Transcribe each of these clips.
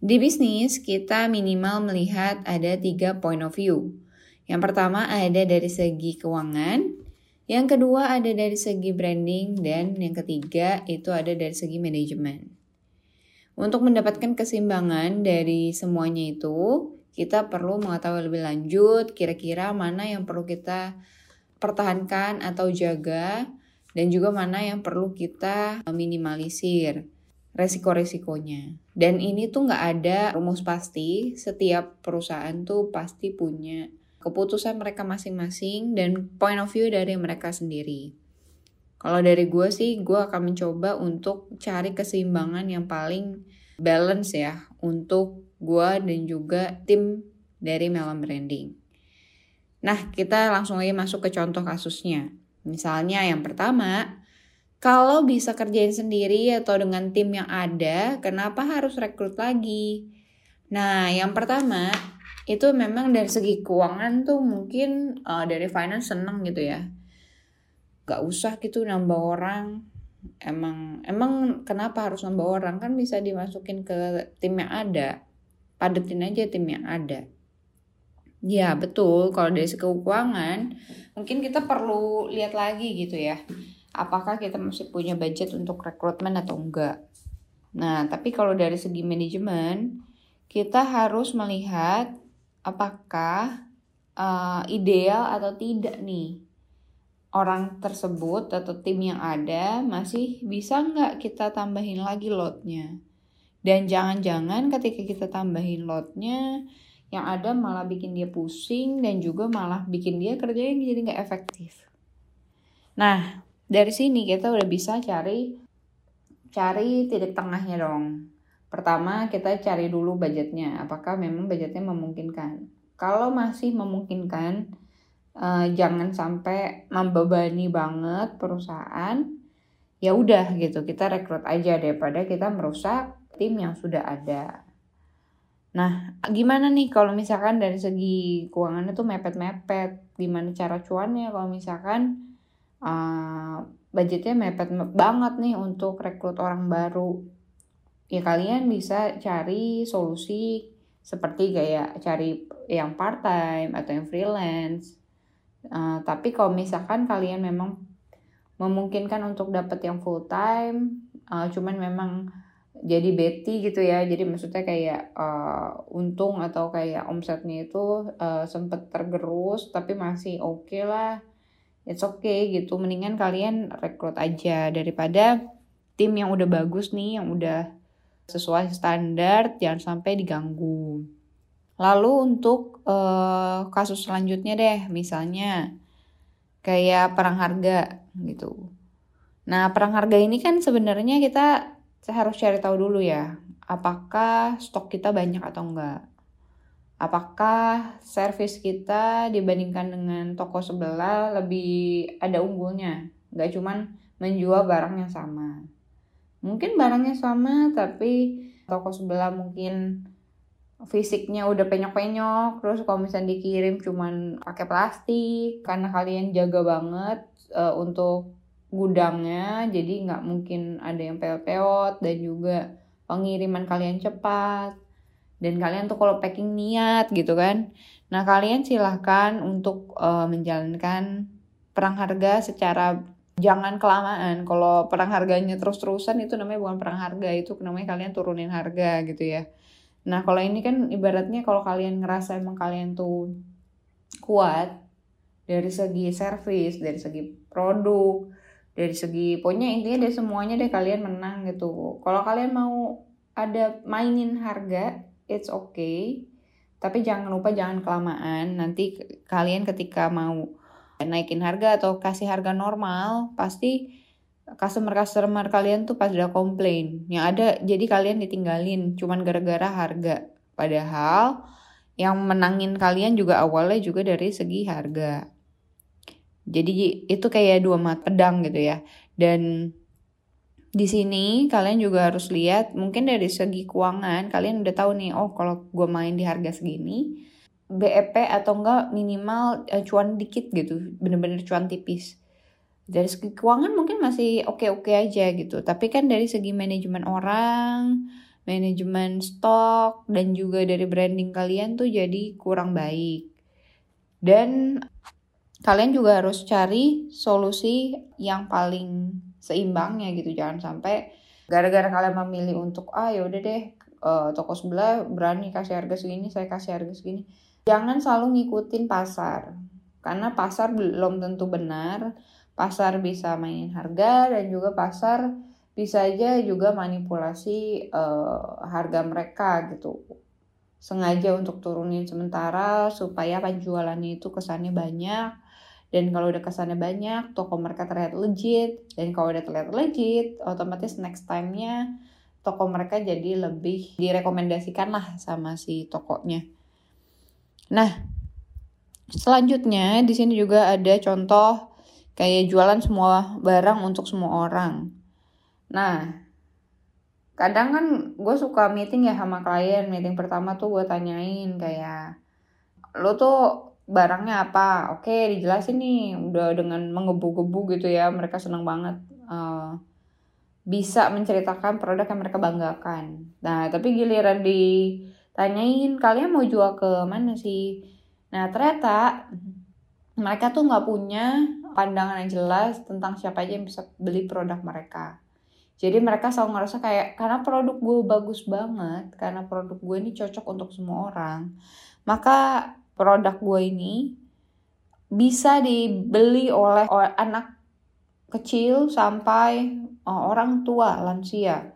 Di bisnis, kita minimal melihat ada tiga point of view. Yang pertama ada dari segi keuangan, yang kedua ada dari segi branding, dan yang ketiga itu ada dari segi manajemen. Untuk mendapatkan keseimbangan dari semuanya itu, kita perlu mengetahui lebih lanjut kira-kira mana yang perlu kita pertahankan atau jaga, dan juga mana yang perlu kita minimalisir resiko-resikonya. Dan ini tuh nggak ada rumus pasti, setiap perusahaan tuh pasti punya keputusan mereka masing-masing dan point of view dari mereka sendiri. Kalau dari gue sih, gue akan mencoba untuk cari keseimbangan yang paling balance ya untuk gue dan juga tim dari Melon Branding. Nah, kita langsung aja masuk ke contoh kasusnya. Misalnya yang pertama, kalau bisa kerjain sendiri atau dengan tim yang ada, kenapa harus rekrut lagi? Nah, yang pertama itu memang dari segi keuangan tuh mungkin uh, dari finance seneng gitu ya. Gak usah gitu nambah orang. Emang emang kenapa harus nambah orang kan bisa dimasukin ke tim yang ada. Padetin aja tim yang ada. Ya betul, kalau dari segi keuangan mungkin kita perlu lihat lagi gitu ya apakah kita masih punya budget untuk rekrutmen atau enggak. Nah, tapi kalau dari segi manajemen, kita harus melihat apakah uh, ideal atau tidak nih orang tersebut atau tim yang ada masih bisa nggak kita tambahin lagi lotnya. Dan jangan-jangan ketika kita tambahin lotnya, yang ada malah bikin dia pusing dan juga malah bikin dia kerjanya jadi nggak efektif. Nah, dari sini kita udah bisa cari cari titik tengahnya dong. Pertama kita cari dulu budgetnya, apakah memang budgetnya memungkinkan. Kalau masih memungkinkan, eh, jangan sampai membebani banget perusahaan. Ya udah gitu, kita rekrut aja daripada kita merusak tim yang sudah ada. Nah, gimana nih kalau misalkan dari segi keuangan itu mepet-mepet? Gimana cara cuannya kalau misalkan uh, budgetnya mepet banget nih untuk rekrut orang baru. Ya kalian bisa cari solusi seperti kayak cari yang part time atau yang freelance. Uh, tapi kalau misalkan kalian memang memungkinkan untuk dapat yang full time uh, cuman memang jadi Betty gitu ya. Jadi maksudnya kayak uh, untung atau kayak omsetnya itu uh, sempet tergerus tapi masih oke okay lah it's okay gitu. Mendingan kalian rekrut aja daripada tim yang udah bagus nih yang udah sesuai standar jangan sampai diganggu. Lalu untuk uh, kasus selanjutnya deh misalnya kayak perang harga gitu. Nah perang harga ini kan sebenarnya kita harus cari tahu dulu ya apakah stok kita banyak atau enggak apakah servis kita dibandingkan dengan toko sebelah lebih ada unggulnya? Nggak cuman menjual barang yang sama. Mungkin barangnya sama tapi toko sebelah mungkin fisiknya udah penyok-penyok. Terus kalau misalnya dikirim cuman pakai plastik karena kalian jaga banget uh, untuk gudangnya jadi nggak mungkin ada yang peot-peot. Dan juga pengiriman kalian cepat dan kalian tuh kalau packing niat gitu kan. Nah kalian silahkan untuk uh, menjalankan perang harga secara jangan kelamaan. Kalau perang harganya terus-terusan itu namanya bukan perang harga itu namanya kalian turunin harga gitu ya. Nah kalau ini kan ibaratnya kalau kalian ngerasa emang kalian tuh kuat dari segi service dari segi produk dari segi pokoknya intinya dari semuanya deh kalian menang gitu. Kalau kalian mau ada mainin harga it's okay. Tapi jangan lupa jangan kelamaan. Nanti kalian ketika mau naikin harga atau kasih harga normal pasti customer customer kalian tuh pas udah komplain. Yang ada jadi kalian ditinggalin. Cuman gara-gara harga. Padahal yang menangin kalian juga awalnya juga dari segi harga. Jadi itu kayak dua mat pedang gitu ya. Dan di sini kalian juga harus lihat mungkin dari segi keuangan kalian udah tahu nih oh kalau gue main di harga segini BEP atau enggak minimal uh, cuan dikit gitu bener-bener cuan tipis dari segi keuangan mungkin masih oke-oke aja gitu tapi kan dari segi manajemen orang manajemen stok dan juga dari branding kalian tuh jadi kurang baik. Dan kalian juga harus cari solusi yang paling seimbangnya gitu. Jangan sampai gara-gara kalian memilih untuk ah ya udah deh uh, toko sebelah berani kasih harga segini, saya kasih harga segini. Jangan selalu ngikutin pasar. Karena pasar belum tentu benar. Pasar bisa mainin harga dan juga pasar bisa aja juga manipulasi uh, harga mereka gitu sengaja untuk turunin sementara supaya penjualannya itu kesannya banyak dan kalau udah kesannya banyak toko mereka terlihat legit. Dan kalau udah terlihat legit otomatis next time-nya toko mereka jadi lebih direkomendasikan lah sama si tokonya. Nah selanjutnya di sini juga ada contoh kayak jualan semua barang untuk semua orang. Nah, kadang kan gue suka meeting ya sama klien. Meeting pertama tuh gue tanyain kayak, lo tuh barangnya apa? Oke, dijelasin nih. Udah dengan menggebu-gebu gitu ya. Mereka seneng banget. Uh, bisa menceritakan produk yang mereka banggakan. Nah, tapi giliran ditanyain, kalian mau jual ke mana sih? Nah, ternyata mereka tuh nggak punya pandangan yang jelas tentang siapa aja yang bisa beli produk mereka. Jadi mereka selalu ngerasa kayak karena produk gue bagus banget, karena produk gue ini cocok untuk semua orang, maka produk gue ini bisa dibeli oleh anak kecil sampai oh, orang tua lansia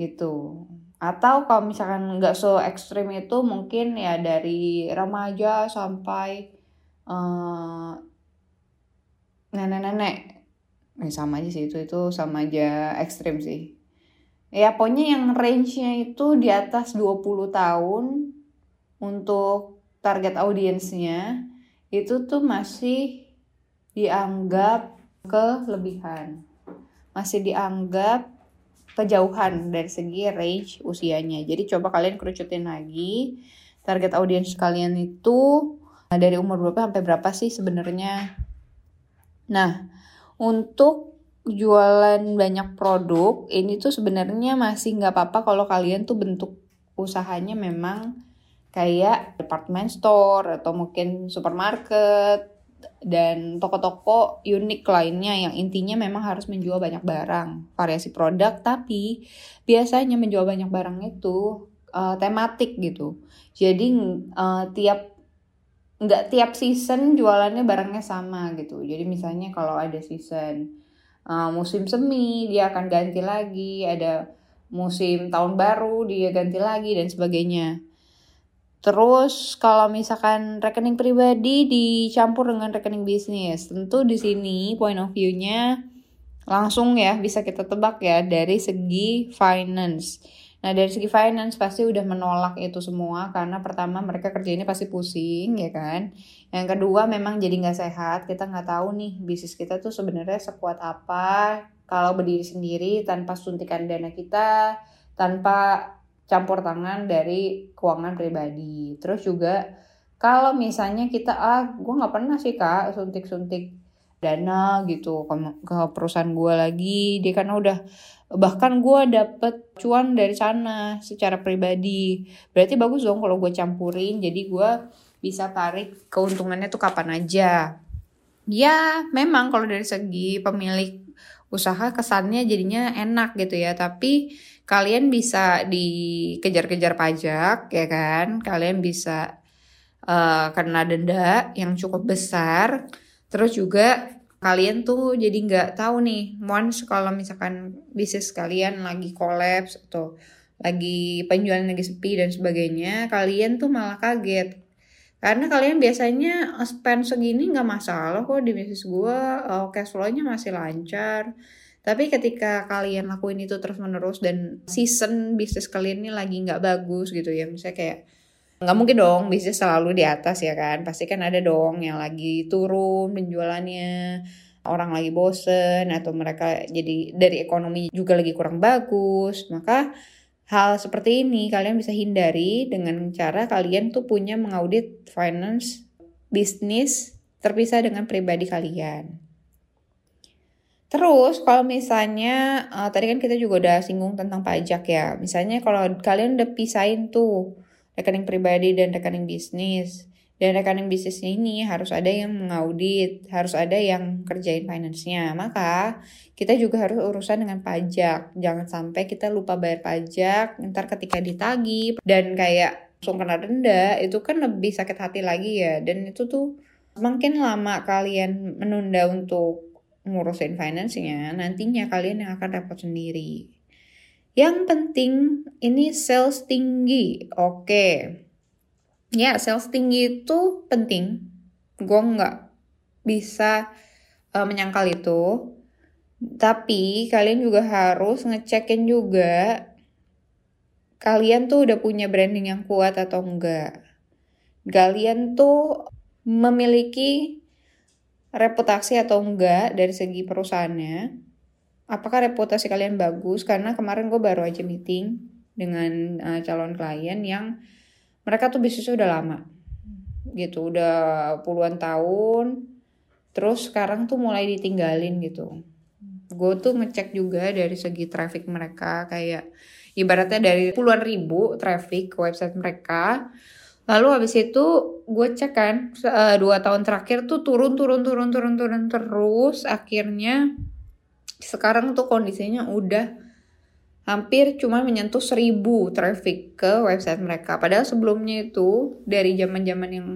gitu. Atau kalau misalkan nggak so ekstrim itu mungkin ya dari remaja sampai uh, nenek-nenek eh, sama aja sih itu itu sama aja ekstrim sih ya pokoknya yang range-nya itu di atas 20 tahun untuk target audiensnya itu tuh masih dianggap kelebihan. Masih dianggap kejauhan dari segi range usianya. Jadi coba kalian kerucutin lagi target audiens kalian itu dari umur berapa sampai berapa sih sebenarnya? Nah untuk jualan banyak produk ini tuh sebenarnya masih nggak apa-apa kalau kalian tuh bentuk usahanya memang kayak department store atau mungkin supermarket dan toko-toko unik lainnya yang intinya memang harus menjual banyak barang variasi produk tapi biasanya menjual banyak barang itu uh, tematik gitu jadi uh, tiap nggak tiap season jualannya barangnya sama gitu. Jadi misalnya kalau ada season uh, musim semi dia akan ganti lagi, ada musim tahun baru dia ganti lagi dan sebagainya. Terus kalau misalkan rekening pribadi dicampur dengan rekening bisnis, tentu di sini point of view-nya langsung ya bisa kita tebak ya dari segi finance. Nah dari segi finance pasti udah menolak itu semua karena pertama mereka kerja ini pasti pusing ya kan. Yang kedua memang jadi nggak sehat. Kita nggak tahu nih bisnis kita tuh sebenarnya sekuat apa kalau berdiri sendiri tanpa suntikan dana kita, tanpa campur tangan dari keuangan pribadi. Terus juga kalau misalnya kita ah gue nggak pernah sih kak suntik-suntik dana gitu ke, perusahaan gue lagi. Dia karena udah bahkan gue dapet cuan dari sana secara pribadi. Berarti bagus dong kalau gue campurin jadi gue bisa tarik keuntungannya tuh kapan aja. Ya memang kalau dari segi pemilik usaha kesannya jadinya enak gitu ya tapi kalian bisa dikejar-kejar pajak ya kan? Kalian bisa uh, kena denda yang cukup besar. Terus juga kalian tuh jadi nggak tahu nih once kalau misalkan bisnis kalian lagi kolaps atau lagi penjualan lagi sepi dan sebagainya kalian tuh malah kaget. Karena kalian biasanya spend segini nggak masalah kok di bisnis gue uh, cash flow-nya masih lancar tapi ketika kalian lakuin itu terus menerus dan season bisnis kalian ini lagi nggak bagus gitu ya misalnya kayak nggak mungkin dong bisnis selalu di atas ya kan? Pasti kan ada dong yang lagi turun penjualannya orang lagi bosen atau mereka jadi dari ekonomi juga lagi kurang bagus. Maka hal seperti ini kalian bisa hindari dengan cara kalian tuh punya mengaudit finance bisnis terpisah dengan pribadi kalian Terus kalau misalnya uh, tadi kan kita juga udah singgung tentang pajak ya. Misalnya kalau kalian udah pisahin tuh rekening pribadi dan rekening bisnis. Dan rekening bisnisnya ini harus ada yang mengaudit, harus ada yang kerjain finance-nya. Maka kita juga harus urusan dengan pajak. Jangan sampai kita lupa bayar pajak, ntar ketika ditagih dan kayak langsung kena denda, itu kan lebih sakit hati lagi ya. Dan itu tuh makin lama kalian menunda untuk ngurusin finance-nya, nantinya kalian yang akan repot sendiri. Yang penting ini sales tinggi. Oke. Ya, sales tinggi itu penting. Gue nggak bisa uh, menyangkal itu. Tapi kalian juga harus ngecekin juga kalian tuh udah punya branding yang kuat atau enggak. Kalian tuh memiliki reputasi atau enggak dari segi perusahaannya. Apakah reputasi kalian bagus? Karena kemarin gue baru aja meeting dengan uh, calon klien yang mereka tuh bisnisnya udah lama gitu, udah puluhan tahun. Terus sekarang tuh mulai ditinggalin gitu. Gue tuh ngecek juga dari segi traffic mereka kayak ibaratnya dari puluhan ribu traffic ke website mereka Lalu habis itu gue cek kan uh, dua tahun terakhir tuh turun turun turun turun turun terus akhirnya sekarang tuh kondisinya udah hampir cuma menyentuh seribu traffic ke website mereka. Padahal sebelumnya itu dari zaman zaman yang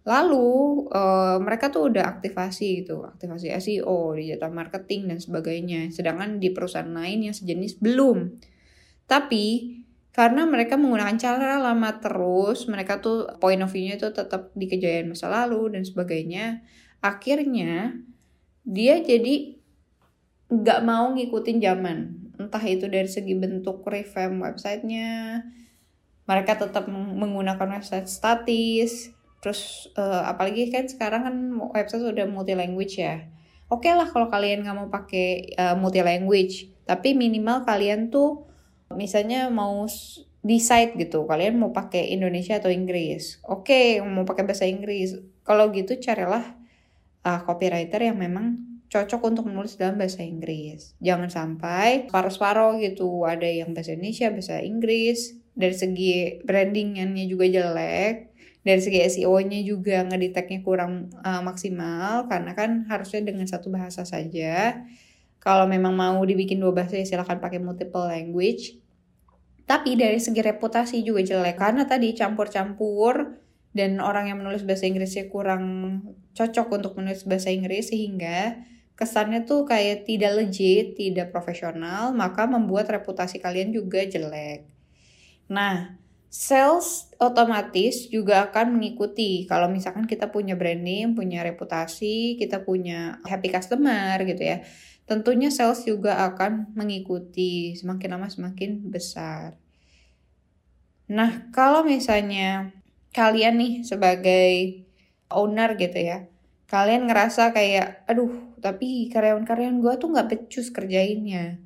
lalu uh, mereka tuh udah aktivasi gitu, aktivasi SEO, digital marketing dan sebagainya. Sedangkan di perusahaan lain yang sejenis belum. Tapi karena mereka menggunakan cara lama terus mereka tuh point of view-nya itu tetap di kejayaan masa lalu dan sebagainya. Akhirnya dia jadi nggak mau ngikutin zaman. Entah itu dari segi bentuk revamp websitenya mereka tetap menggunakan website statis. Terus uh, apalagi kan sekarang kan website sudah multi language ya. Oke okay lah kalau kalian nggak mau pakai uh, multi language tapi minimal kalian tuh misalnya mau decide gitu kalian mau pakai Indonesia atau Inggris? Oke okay, mau pakai bahasa Inggris. Kalau gitu carilah uh, copywriter yang memang cocok untuk menulis dalam bahasa Inggris. Jangan sampai separuh-separuh gitu ada yang bahasa Indonesia bahasa Inggris. Dari segi brandingnya juga jelek dari segi SEO-nya juga ngedetectnya kurang uh, maksimal karena kan harusnya dengan satu bahasa saja. Kalau memang mau dibikin dua bahasa ya silahkan pakai multiple language. Tapi dari segi reputasi juga jelek karena tadi campur-campur dan orang yang menulis bahasa Inggrisnya kurang cocok untuk menulis bahasa Inggris sehingga kesannya tuh kayak tidak legit, tidak profesional, maka membuat reputasi kalian juga jelek. Nah, sales otomatis juga akan mengikuti kalau misalkan kita punya branding, punya reputasi, kita punya happy customer gitu ya tentunya sales juga akan mengikuti semakin lama semakin besar. Nah, kalau misalnya kalian nih sebagai owner gitu ya, kalian ngerasa kayak, aduh, tapi karyawan-karyawan gue tuh nggak becus kerjainnya.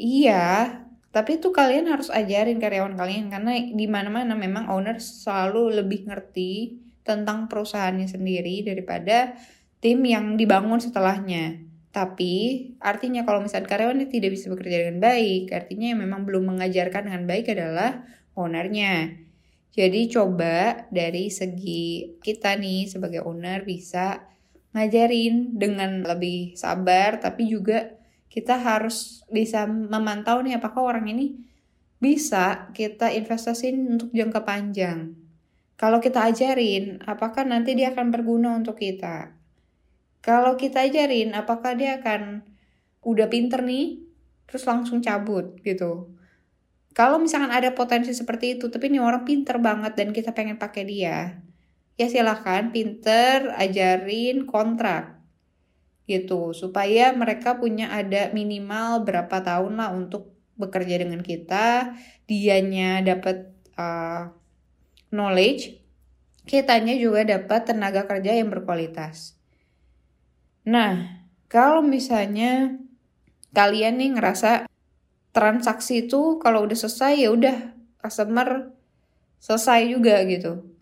Iya, tapi itu kalian harus ajarin karyawan kalian karena di mana-mana memang owner selalu lebih ngerti tentang perusahaannya sendiri daripada tim yang dibangun setelahnya. Tapi artinya kalau misalnya karyawan tidak bisa bekerja dengan baik, artinya yang memang belum mengajarkan dengan baik adalah ownernya. Jadi coba dari segi kita nih sebagai owner bisa ngajarin dengan lebih sabar, tapi juga kita harus bisa memantau nih apakah orang ini bisa kita investasiin untuk jangka panjang. Kalau kita ajarin, apakah nanti dia akan berguna untuk kita? Kalau kita ajarin, apakah dia akan udah pinter nih, terus langsung cabut gitu. Kalau misalkan ada potensi seperti itu, tapi ini orang pinter banget dan kita pengen pakai dia, ya silahkan pinter ajarin kontrak gitu supaya mereka punya ada minimal berapa tahun lah untuk bekerja dengan kita dianya dapat uh, knowledge kitanya juga dapat tenaga kerja yang berkualitas Nah, kalau misalnya kalian nih ngerasa transaksi itu kalau udah selesai ya udah customer selesai juga gitu.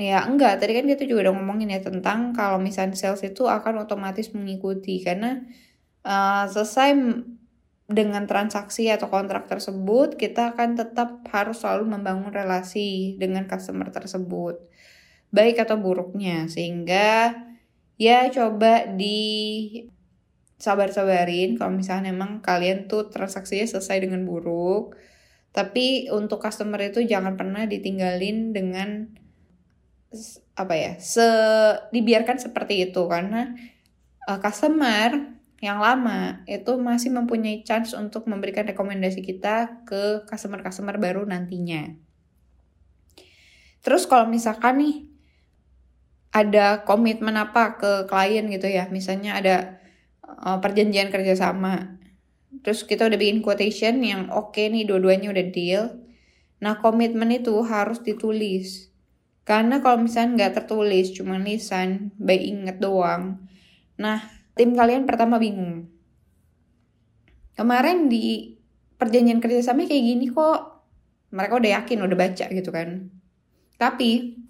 Ya enggak, tadi kan kita juga udah ngomongin ya tentang kalau misalnya sales itu akan otomatis mengikuti. Karena uh, selesai dengan transaksi atau kontrak tersebut, kita akan tetap harus selalu membangun relasi dengan customer tersebut, baik atau buruknya, sehingga ya coba di sabar-sabarin kalau misalnya memang kalian tuh transaksinya selesai dengan buruk, tapi untuk customer itu jangan pernah ditinggalin dengan apa ya, se dibiarkan seperti itu karena uh, customer yang lama itu masih mempunyai chance untuk memberikan rekomendasi kita ke customer-customer baru nantinya. Terus kalau misalkan nih ada komitmen apa ke klien gitu ya, misalnya ada uh, perjanjian kerjasama, terus kita udah bikin quotation yang oke okay nih dua-duanya udah deal, nah komitmen itu harus ditulis. Karena kalau misalnya nggak tertulis, cuma lisan, by inget doang, nah tim kalian pertama bingung. Kemarin di perjanjian kerjasama kayak gini kok mereka udah yakin, udah baca gitu kan. Tapi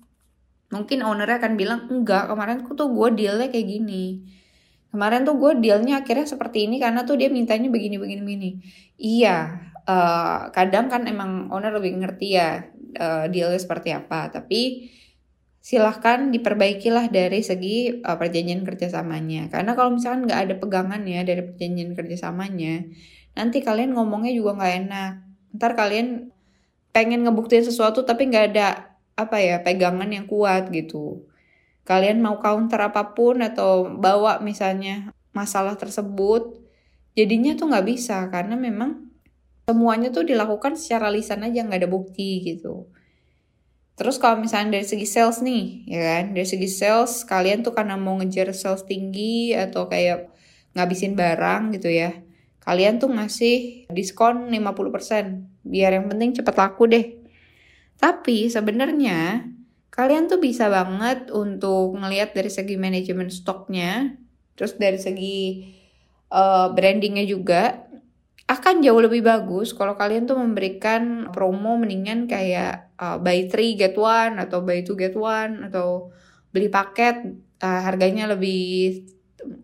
mungkin ownernya akan bilang enggak kemarin tuh gue dealnya kayak gini. Kemarin tuh gue dealnya akhirnya seperti ini karena tuh dia mintanya begini begini begini. Iya, uh, kadang kan emang owner lebih ngerti ya uh, dealnya seperti apa. Tapi silahkan diperbaikilah dari segi uh, perjanjian kerjasamanya. Karena kalau misalkan nggak ada pegangan ya dari perjanjian kerjasamanya, nanti kalian ngomongnya juga nggak enak. Ntar kalian pengen ngebuktiin sesuatu tapi nggak ada apa ya pegangan yang kuat gitu. Kalian mau counter apa pun atau bawa misalnya masalah tersebut, jadinya tuh nggak bisa karena memang semuanya tuh dilakukan secara lisan aja nggak ada bukti gitu. Terus kalau misalnya dari segi sales nih, ya kan, dari segi sales kalian tuh karena mau ngejar sales tinggi atau kayak ngabisin barang gitu ya. Kalian tuh ngasih diskon 50%, biar yang penting cepet laku deh. Tapi sebenarnya kalian tuh bisa banget untuk ngelihat dari segi manajemen stoknya, terus dari segi uh, brandingnya juga akan jauh lebih bagus kalau kalian tuh memberikan promo mendingan kayak uh, buy three get one atau buy two get one atau beli paket uh, harganya lebih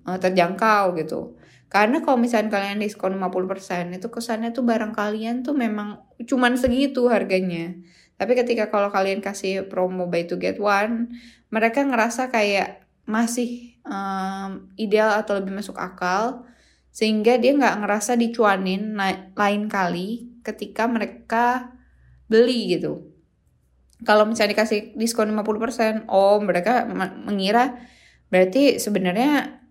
uh, terjangkau gitu. Karena kalau misalnya kalian diskon 50% itu kesannya tuh barang kalian tuh memang cuman segitu harganya. Tapi ketika kalau kalian kasih promo buy two get one, mereka ngerasa kayak masih um, ideal atau lebih masuk akal sehingga dia nggak ngerasa dicuanin lain kali ketika mereka beli gitu. Kalau misalnya dikasih diskon 50%, oh mereka mengira berarti sebenarnya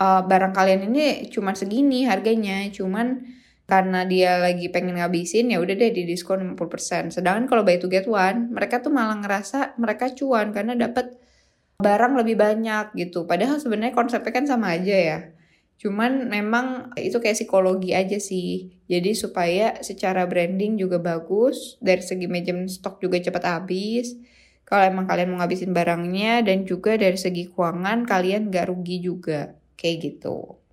uh, barang kalian ini cuma segini harganya, cuman karena dia lagi pengen ngabisin ya udah deh di diskon 50%. Sedangkan kalau buy to get one, mereka tuh malah ngerasa mereka cuan karena dapat barang lebih banyak gitu. Padahal sebenarnya konsepnya kan sama aja ya. Cuman memang itu kayak psikologi aja sih. Jadi supaya secara branding juga bagus, dari segi manajemen stok juga cepat habis. Kalau emang kalian mau ngabisin barangnya dan juga dari segi keuangan kalian gak rugi juga. Kayak gitu.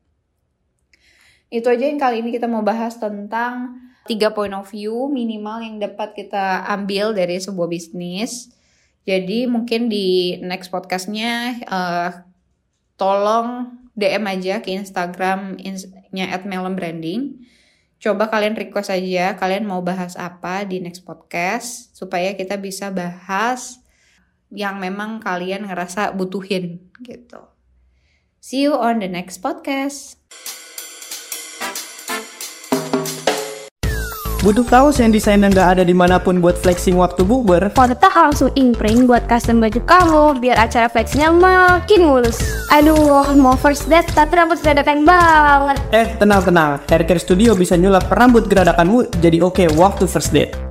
Itu aja yang kali ini kita mau bahas tentang tiga point of view minimal yang dapat kita ambil dari sebuah bisnis. Jadi mungkin di next podcastnya uh, tolong DM aja ke Instagram-nya at Branding. Coba kalian request aja kalian mau bahas apa di next podcast supaya kita bisa bahas yang memang kalian ngerasa butuhin gitu. See you on the next podcast. Butuh kaos yang desainnya nggak ada di mana pun buat flexing waktu bukber? Foto langsung imprint buat custom baju kamu biar acara flexingnya makin mulus. Aduh, mau first date tapi rambut geradakan banget. Eh, tenang-tenang. Haircare Studio bisa nyulap rambut geradakanmu jadi oke okay waktu first date.